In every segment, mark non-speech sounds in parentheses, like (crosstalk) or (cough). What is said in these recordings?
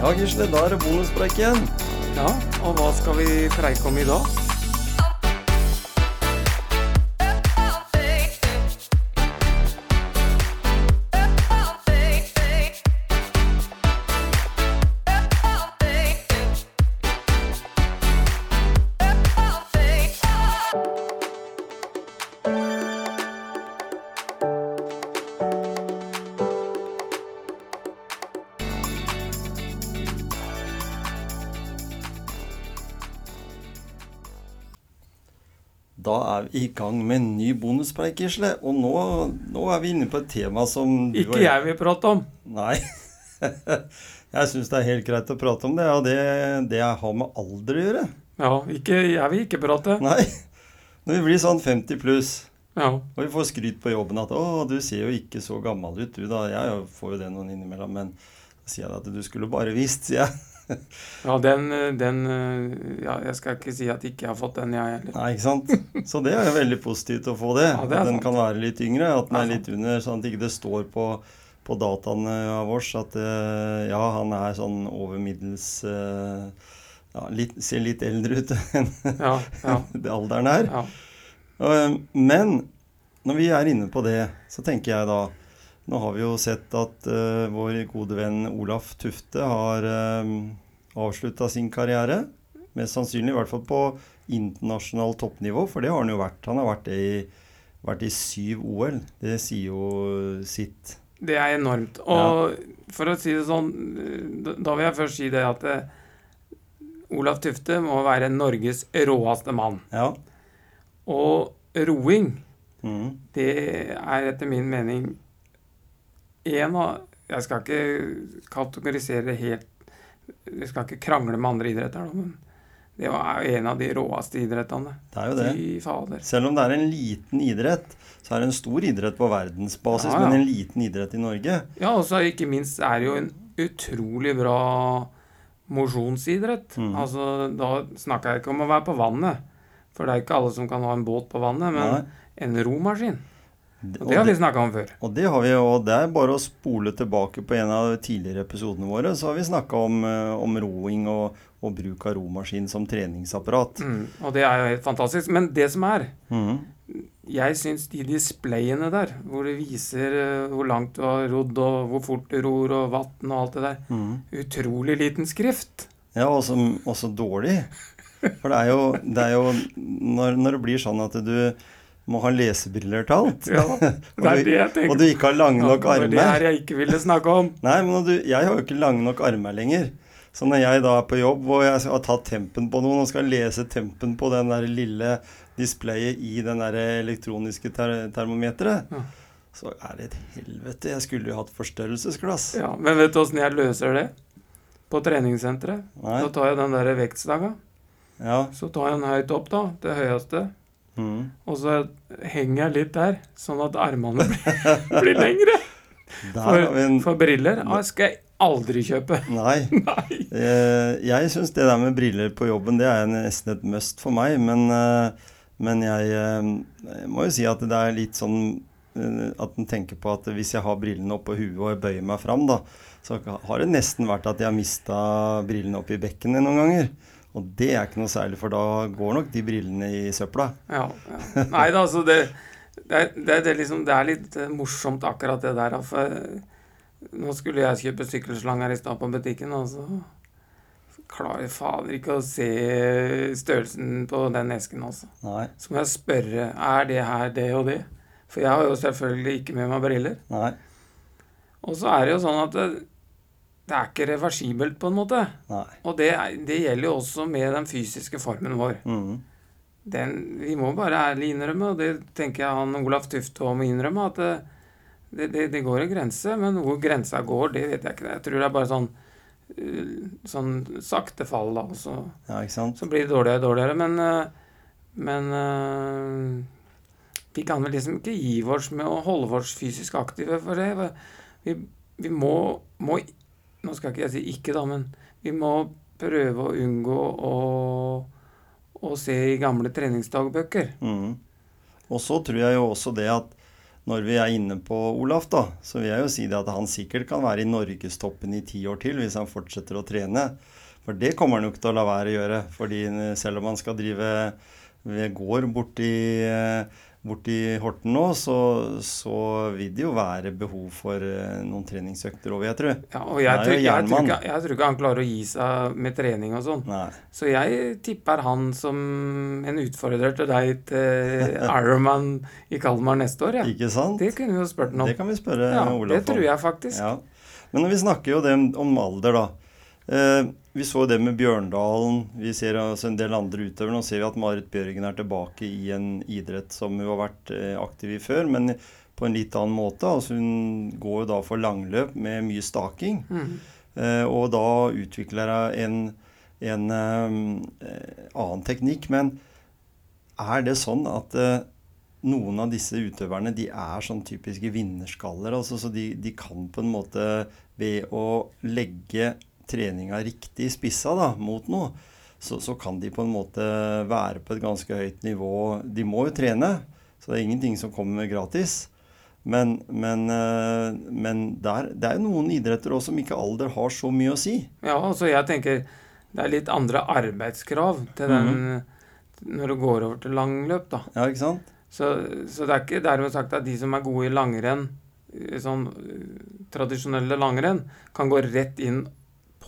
Ja, Gisle, da er det bonuspreik igjen. Ja, og hva skal vi preike om i dag? Da er vi i gang med en ny bonuspreik, Gisle. Og nå, nå er vi inne på et tema som du og jeg vil prate om. Nei. (laughs) jeg syns det er helt greit å prate om det, og det, det har med alder å gjøre. Ja, ikke, jeg vil ikke prate. Nei. Når vi blir sånn 50 pluss, Ja. og vi får skryt på jobben at 'Å, du ser jo ikke så gammel ut, du', da. Jeg får jo det noen innimellom, men da sier jeg at du skulle bare visst, sier jeg. (laughs) Ja, den, den Ja, jeg skal ikke si at ikke jeg har fått den, jeg heller. Nei, ikke sant? Så det er jo veldig positivt å få det. Ja, det at den sant. kan være litt yngre, at den er litt under, sånn at ikke det står på, på dataene oss, at eh, ja, han er sånn over middels eh, ja, litt, Ser litt eldre ut (laughs) enn Ja, ja, (laughs) det alderen er. ja. Eh, Men når vi er inne på det, så tenker jeg da Nå har vi jo sett at uh, vår gode venn Olaf Tufte har uh, avslutta sin karriere. Mest sannsynlig i hvert fall på internasjonalt toppnivå, for det har han jo vært. Han har vært i, vært i syv OL. Det sier jo sitt. Det er enormt. Og for å si det sånn, da- vil jeg først si det at eh, Olav Tufte må være Norges råeste mann. Ja. Og roing, mm. det er etter min mening en av Jeg skal ikke kategorisere det helt Jeg skal ikke krangle med andre idretter, men det var jo en av de råeste idrettene. Det er jo det. Fader. Selv om det er en liten idrett, så er det en stor idrett på verdensbasis, Ja, ja. men en liten idrett i Norge. Ja, og så ikke minst er det jo en utrolig bra mosjonsidrett. Mm. Altså, da snakker jeg ikke om å være på vannet, for det er ikke alle som kan ha en båt på vannet, men Nei. en romaskin. Det- Og det har vi snakka om før. Og det har vi og det er bare å spole tilbake på en av de tidligere episodene våre, så har vi snakka om, eh, om roing og, og bruk av romaskin som treningsapparat. Mm, og det er jo helt fantastisk. Men det som er, mm. jeg syns de displayene der, hvor det viser eh, hvor langt du har rodd, og hvor fort du ror, og vann og alt det der, mm. utrolig liten skrift. Ja, og så dårlig. For det er jo, det er jo når, når det blir sånn at du må ha lesebriller til alt, Ja, (laughs) det er det jeg tenker. og du ikke har lange nok Ja, det var det jeg ikke ville snakke om. Nei, men du, jeg har jo ikke lange nok armer lenger. Så når jeg da er på jobb og jeg har tatt tempen på noen og skal lese tempen på den der lille displayet i den der elektroniske ter termometeret, Ja. så er det et helvete. Jeg skulle jo hatt forstørrelsesglass. Ja, men vet du åssen jeg løser det? På treningssenteret. Nei. Så tar jeg den der vektstanga. Ja. Så tar jeg den høyt opp, da. Det høyeste. Mhm. Og så henger jeg litt der, sånn at armene blir, (laughs) blir lengre. For, en for briller ah, skal jeg aldri kjøpe. (laughs) Nei. (laughs) Nei. Eh, jeg syns det der med briller på jobben, det er nesten et must for meg. Men, eh, men jeg, eh, jeg må jo si at det er litt sånn eh, at en tenker på at hvis jeg har brillene oppå huet og jeg bøyer meg fram, da, så har det nesten vært at jeg har mista brillene oppi bekkenet noen ganger. Og det er ikke noe særlig, for da går nok de brillene i søpla. Ja, ja. Nei da, altså det, det, det, det, liksom, det er litt eh, morsomt akkurat det der. For eh, nå skulle jeg kjøpe sykkelslang her i stad på butikken, og så klarer jeg fader ikke å se størrelsen på den esken, altså. Nei. Så må jeg spørre er det her det og det. For jeg har jo selvfølgelig ikke med meg briller. Nei. Og så er det jo sånn at det, er ikke reversibelt, på en måte. Nei. Og det, det gjelder jo også med den fysiske formen vår. Mm. Den, vi må bare ærlig innrømme, og det tenker jeg han Olaf Tufte må innrømme, at det, det, det, det går en grense. Men hvor grensa går, det vet jeg ikke. Jeg tror det er bare sånn, eh, sånn sakte fall, da. Så, Ja, så blir det dårligere og dårligere. Men, eh, men eh, vi kan vel liksom ikke gi oss med å holde oss fysisk aktive for det. Vi, vi må, må Nå skal ikke jeg si ikke, da, men vi må prøve å unngå å, å se i gamle treningsdagbøker. Mm. Og så tror jeg jo også det at når vi er inne på Olaf, da, så vil jeg jo si det at han sikkert kan være i norgestoppen i ti år til hvis han fortsetter å trene. For det kommer han jo ikke til å la være å gjøre. fordi selv om han skal drive ved gård borti eh, borti Horten nå, så, så, vil det jo være behov for eh, noen treningsøkter vil jeg tro. Ja, og jeg, tror, jeg, tror ikke, jeg, tror, ikke, han klarer å gi seg med trening og sånn. Så jeg tipper han som en utfordrer til deg til (laughs) Ironman i Kalmar neste år. Ja. Ikke sant? Det kunne vi jo spurt ham om. Det kan vi spørre ja, Olaf om. Det tror jeg faktisk. Ja. Men vi snakker jo det om alder, da. Eh, vi så det med Bjørndalen. Vi ser altså en del andre utøvere. Nå ser vi at Marit Bjørgen er tilbake i en idrett som hun har vært eh, aktiv i før, men på en litt annen måte. Altså hun går jo da for langløp med mye staking. Mm. Eh, og da utvikler hun en, en eh, annen teknikk. Men er det sånn at eh, noen av disse utøverne de er sånn typiske vinnerskaller? altså Så de, de kan på en måte ved å legge treninga riktig spissa da, mot noe, så, så, kan de på en måte være på et ganske høyt nivå. De må jo trene, så det er ingenting som kommer gratis. Men, men, eh, men der, det er jo noen idretter også som ikke alder har så mye å si. Ja, altså jeg tenker det er litt andre arbeidskrav til den mm -hmm. når du går over til langløp, da. Ja, ikke sant? Så, så det er ikke dermed sagt at de som er gode i langrenn, sånn tradisjonelle langrenn, kan gå rett inn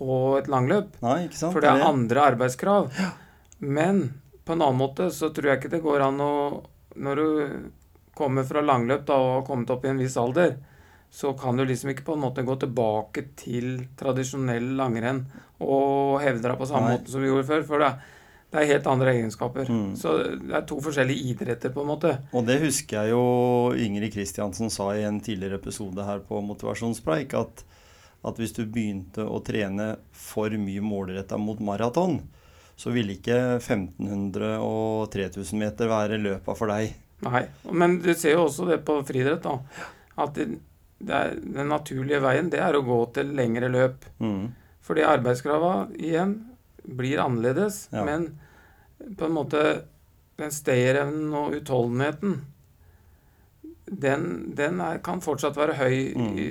på et langløp. Nei, ikke sant? For det er andre arbeidskrav. Ja. Men på en annen måte så tror jeg ikke det går an å Når du kommer fra langløp da, og har kommet opp i en viss alder, så kan du liksom ikke på en måte gå tilbake til tradisjonell langrenn og hevde deg på samme Nei. måte som vi gjorde før. For det, det er helt andre egenskaper. Mm. Så det er to forskjellige idretter, på en måte. Og det husker jeg jo Ingrid Kristiansen sa i en tidligere episode her på Motivasjonspreik, at at hvis du begynte å trene for mye målretta mot maraton, så ville ikke 1500 og 3000 meter være løpa for deg. Nei, men du ser jo også det på friidrett, da. At det, det er, den naturlige veien, det er å gå til lengre løp. Mm. Fordi arbeidskrava igjen blir annerledes, ja. men på en måte den stayerevnen og utholdenheten den, den er, kan fortsatt være høy mm. i,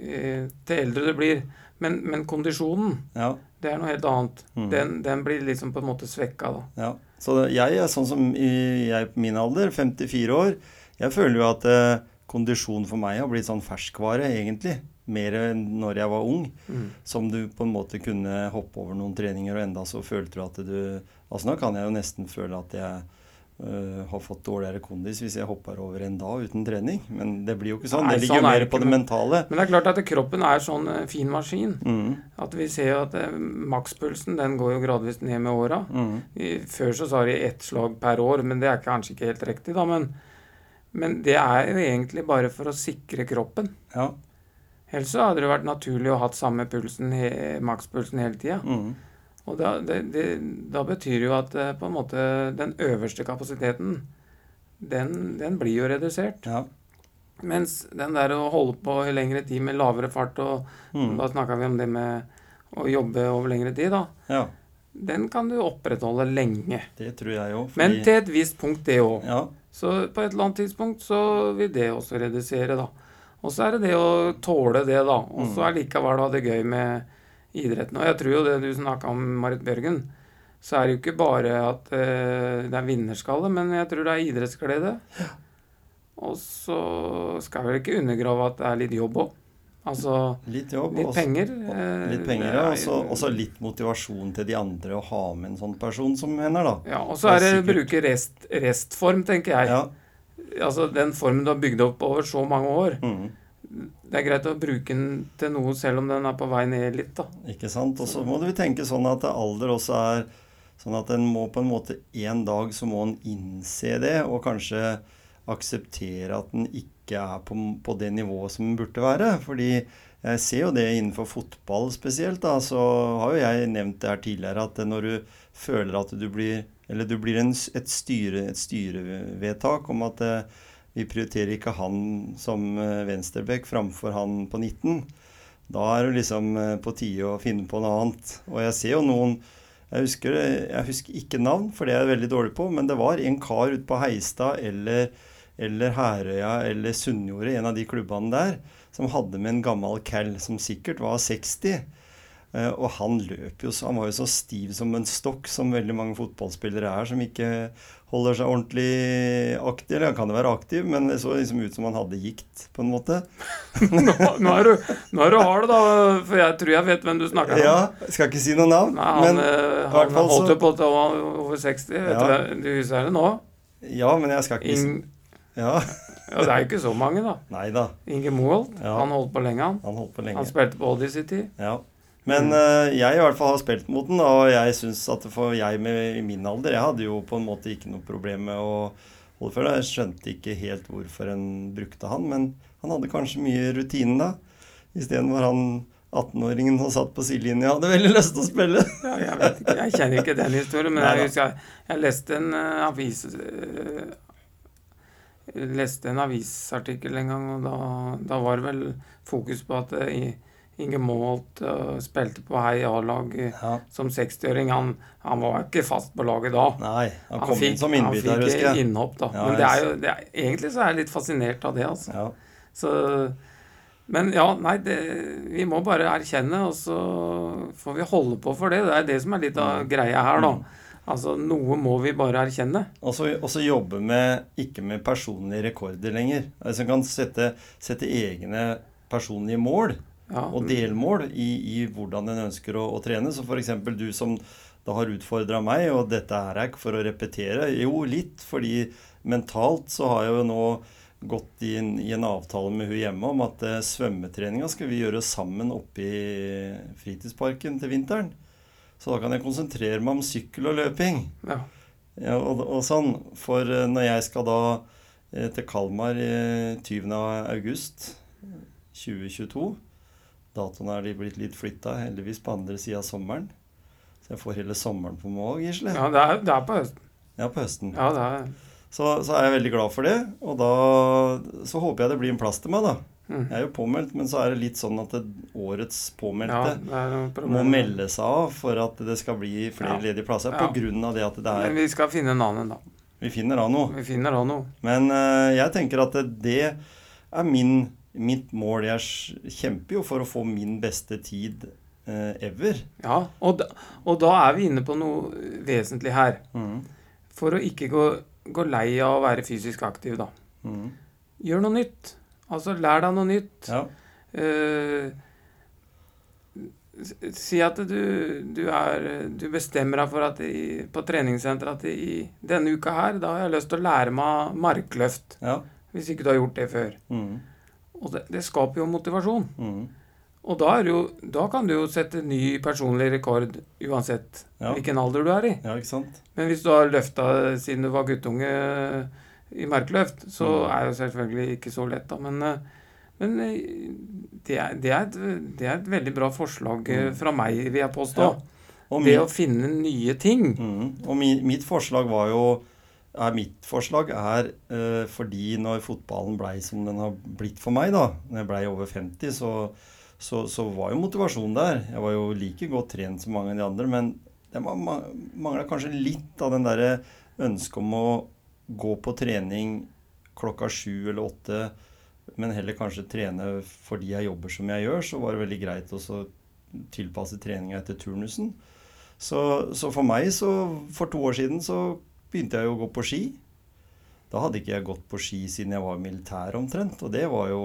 i, til eldre du blir. Men, men kondisjonen, ja. det er noe helt annet. Mm. Den, den, blir liksom på en måte svekka da. Ja. Så jeg er sånn som jeg på min alder, 54 år, jeg føler jo at eh, kondisjon for meg har blitt sånn ferskvare, egentlig. Mer enn når jeg var ung. Mm. Som du på en måte kunne hoppe over noen treninger, og enda så følte du at du Altså nå kan jeg jo nesten føle at jeg Uh, har fått dårligere kondis hvis jeg hopper over en dag uten trening. Men det blir jo ikke sånn. Nei, det ligger sånn mer på det mentale. Men det er klart at kroppen er sånn uh, fin maskin. Mm. At vi ser jo at uh, makspulsen den går jo gradvis ned med åra. Mm. Før så sa de ett slag per år, men det er kanskje ikke helt riktig, da. Men, men det er jo egentlig bare for å sikre kroppen. Ja. Ellers så hadde det vært naturlig å ha samme pulsen, he, makspulsen hele tida. Mm. Og da, det, det, da betyr jo at eh, på en måte den øverste kapasiteten, den, den blir jo redusert. Ja. Mens den der å holde på i lengre tid med lavere fart, og mm. da snakka vi om det med å jobbe over lengre tid, da. Ja. Den kan du opprettholde lenge. Det tror jeg òg. Fordi... Men til et visst punkt, det òg. Ja. Så på et eller annet tidspunkt så vil det også redusere, da. Og så er det det å tåle det, da. Og så mm. allikevel ha det gøy med idretten. Og jeg tror jo det du snakka om, Marit Bjørgen, så er det jo ikke bare at uh, det er vinnerskalle, men jeg tror det er idrettsglede. Ja. Og så skal jeg vel ikke undergrave at det er litt jobb òg. Altså litt, jobb, litt også, penger. Eh, litt penger, ja. Og så litt motivasjon til de andre å ha med en sånn person som henne, da. Ja, og så er det å bruke rest, restform, tenker jeg. Ja. Altså den formen du har bygd opp over så mange år. Mm det er greit å bruke den til noe selv om den er på vei ned litt, da. Ikke sant. Og så må du tenke sånn at alder også er sånn at en må på en måte en dag så må en innse det, og kanskje akseptere at den ikke er på, på det nivået som den burde være. Fordi jeg ser jo det innenfor fotball spesielt. da, Så har jo jeg nevnt det her tidligere at når du føler at du blir Eller du blir en, et, styre, et styrevedtak om at vi prioriterer ikke han som eh, venstreback framfor han på 19. Da er det liksom eh, på tide å finne på noe annet. Og jeg ser jo noen jeg husker, jeg husker ikke navn, for det er jeg veldig dårlig på, men det var en kar ute på Heistad eller eller Herøya eller Sunnjordet, en av de klubbene der, som hadde med en gammel cal som sikkert var 60. Uh, og han løp jo så Han var jo så stiv som en stokk, som veldig mange fotballspillere er, som ikke holder seg ordentlig aktiv. Eller han kan jo være aktiv, men det så liksom ut som han hadde gikt, på en måte. (laughs) nå, nå, er du, nå er du hard, da, for jeg tror jeg vet hvem du snakker om. Ja, Skal ikke si noe navn. Nei, han, men, eh, han holdt jo på til over 60. Vet ja. du, du husker det nå? Ja, men jeg skal ikke Ing... ja. ja. Det er jo ikke så mange, da. Neida. Inge Moholt. Ja. Han holdt på lenge, han. Han, holdt på lenge. han spilte på Odd i sin tid. Ja. Men uh, jeg i hvert fall har spilt mot den, og jeg syns at for jeg med i min alder Jeg hadde jo på en måte ikke noe problem med å holde for det. Jeg skjønte ikke helt hvorfor en brukte han, men han hadde kanskje mye rutine da. Isteden var han 18-åringen som satt på sidelinja og hadde veldig lyst til å spille. (laughs) ja, jeg vet ikke, jeg kjenner ikke den historien, men jeg husker jeg, jeg leste en uh, avis uh, leste en avisartikkel en gang, og da, da var det vel fokus på at i Inge Målt uh, spilte på Hei A-lag ja. som 60-åring. Han, han, var ikke fast på laget da. Nei, Han kom han fikk, som innbytter, husker jeg. Innhopp, da. Ja, men det er jo, det er, egentlig så er jeg litt fascinert av det, altså. Ja. Så, men ja, nei, det, vi må bare erkjenne, og så får vi holde på for det. Det er det som er litt av mm. greia her, da. Mm. Altså, Noe må vi bare erkjenne. Og så jobbe med, ikke med personlige rekorder lenger. Altså kan sette, sette egne personlige mål ja. og delmål i, i, hvordan en ønsker å, å trene. Så f.eks. du som da har utfordra meg, og dette er jeg ikke for å repetere. Jo, litt, fordi mentalt så har jeg jo nå gått i en, i en avtale med hun hjemme om at eh, svømmetreninga skal vi gjøre sammen oppe i fritidsparken til vinteren. Så da kan jeg konsentrere meg om sykkel og løping. Ja. ja og, og, sånn. For eh, når jeg skal da eh, til Kalmar 20. august 2022 Datoen er de blitt litt flytta, heldigvis på andre sida av sommeren. Så jeg får hele sommeren på meg òg, Gisle. Ja, det er, det er, på høsten. Ja, på høsten. Ja, det er... Så, så, er jeg veldig glad for det. Og da så håper jeg det blir en plass til meg, da. Mm. Jeg er jo påmeldt, men så er det litt sånn at det, årets påmeldte ja, må melde seg av for at det skal bli flere ja. ledige plasser. Ja. På grunn av det at det er Men vi skal finne en annen, da. Vi finner av noe. Vi finner av noe. Men uh, jeg tenker at det er min mitt mål Jeg kjemper jo for å få min beste tid eh, ever. Ja, og da, og da, er vi inne på noe vesentlig her. Mm. For å ikke gå, gå, lei av å være fysisk aktiv, da. Mm. Gjør noe nytt. Altså, lær deg noe nytt. Ja. Eh, si at du, du, er, du, bestemmer deg for at i, på treningssenteret at i denne uka her, da har jeg lyst til å lære meg markløft. Ja. Hvis ikke du har gjort det før. Mm. Og det, det skaper jo motivasjon. Mm. Og da, jo, da, kan du jo sette ny personlig rekord uansett ja. hvilken alder du er i. Ja, ikke sant? Men hvis du har løfta siden du var guttunge i merkeløft, så mm. er det selvfølgelig ikke så lett, da. Men, eh, men eh, det, er, det, er et, det, er, et, veldig bra forslag eh, mm. fra meg, vil jeg påstå. Ja. det min, å finne nye ting. Mm. Og mi, mitt forslag var jo er mitt forslag, er eh, fordi når fotballen blei som den har blitt for meg, da når jeg blei over 50, så, så, så, var jo motivasjonen der. Jeg var jo like godt trent som mange av de andre, men det mangla kanskje litt av den derre ønsket om å gå på trening klokka sju eller åtte, men heller kanskje trene fordi jeg jobber som jeg gjør, så var det veldig greit å tilpasse treninga etter turnusen. Så, så for meg, så for to år siden, så begynte jeg jo å gå på ski. Da hadde ikke jeg gått på ski siden jeg var militær omtrent, og det var jo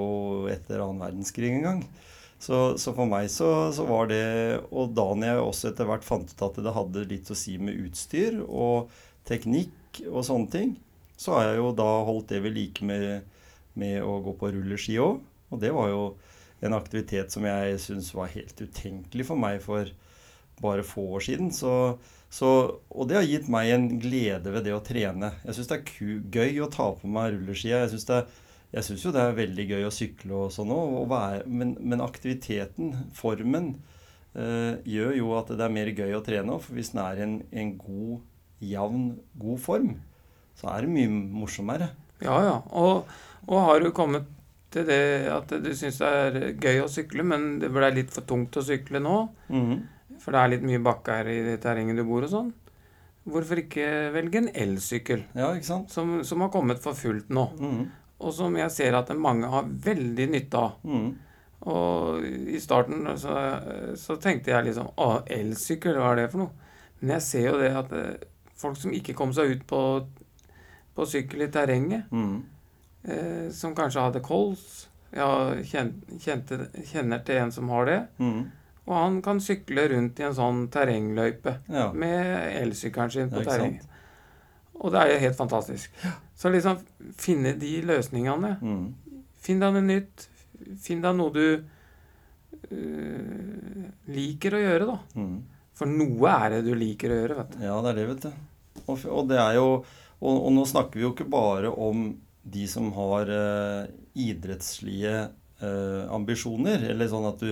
etter annen verdenskrig en gang. Så, så for meg så, så, var det Og da jeg også etter hvert fant ut at det hadde litt å si med utstyr og teknikk og sånne ting, så har jeg jo da holdt det ved like med, med å gå på rulleski òg. Og det var jo en aktivitet som jeg syns var helt utenkelig for meg for bare få år siden. Så, så, og det har gitt meg en glede ved det å trene. Jeg syns det er gøy å ta på meg rulleskia. Jeg syns, jeg syns jo det er veldig gøy å sykle og sånn òg, men, men, aktiviteten, formen, eh, gjør jo at det er mer gøy å trene. For hvis den er en, en god, jevn, god form, så er det mye morsommere. Ja, ja. Og, og har du kommet til det at du syns det er gøy å sykle, men det ble litt for tungt å sykle nå? Mm -hmm. For det er litt mye bakker i det terrenget du bor og sånn. hvorfor ikke velge en elsykkel? Ja, ikke? Som, som har kommet for fullt nå. Mm. Og som jeg ser at mange har veldig nytte av. Mm. Og i starten så, så tenkte jeg liksom Å, elsykkel, hva er det for noe? Men jeg ser jo det at eh, folk som ikke kom seg ut på, på sykkel i terrenget, Mm. eh, som kanskje hadde kols Jeg kjen, kjente, kjenner til en som har det. Mm. Og han kan sykle rundt i en sånn terrengløype Ja. med elsykkelen sin på terreng. Og det er jo helt fantastisk. Så liksom finne de løsningene. Mm. Finn deg noe nytt. Finn deg noe du øh, liker å gjøre, da. Mm. For noe er det du liker å gjøre, vet du. Ja, det er det, vet du. Og, og det er jo og, og nå snakker vi jo ikke bare om de som har eh, idrettslige eh, ambisjoner, eller sånn at du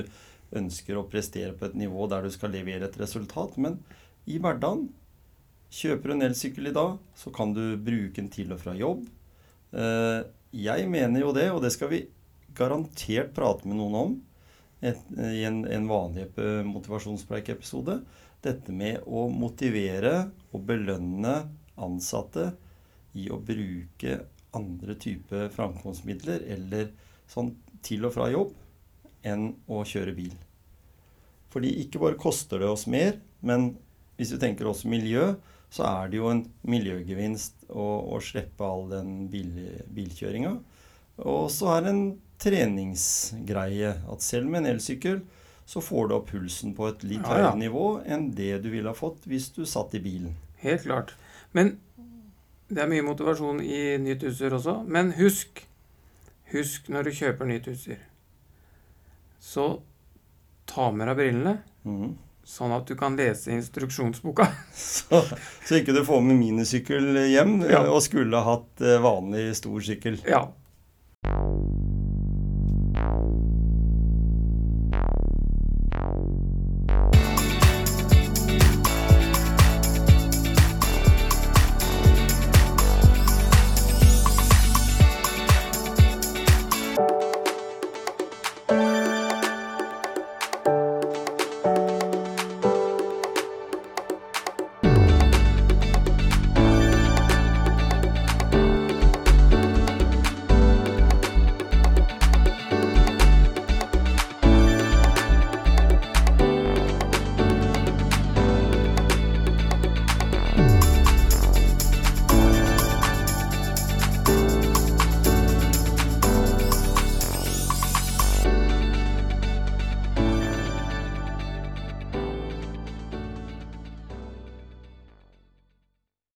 ønsker å prestere på et nivå der du skal levere et resultat, men i hverdagen Kjøper du en elsykkel i dag, så kan du bruke den til og fra jobb. Eh, jeg mener jo det, og det skal vi garantert prate med noen om i en, vanlig epi- motivasjonspreikepisode. Dette med å motivere og belønne ansatte i å bruke andre typer framkomstmidler eller sånn til og fra jobb enn å kjøre bil. Fordi ikke bare koster det oss mer, men hvis vi tenker også miljø, så er det jo en miljøgevinst å, å slippe all den bil, bilkjøringa. Og så er det en treningsgreie at selv med en elsykkel så får du opp pulsen på et litt Ja, ja. høyere nivå enn det du ville ha fått hvis du satt i bilen. Helt klart. Men det er mye motivasjon i nytt utstyr også. Men husk, husk når du kjøper nytt utstyr, så ta med deg brillene, mm. sånn at du kan lese instruksjonsboka. (laughs) Så, så ikke du får med minisykkel hjem Ja. og skulle ha hatt eh, vanlig stor sykkel. Ja,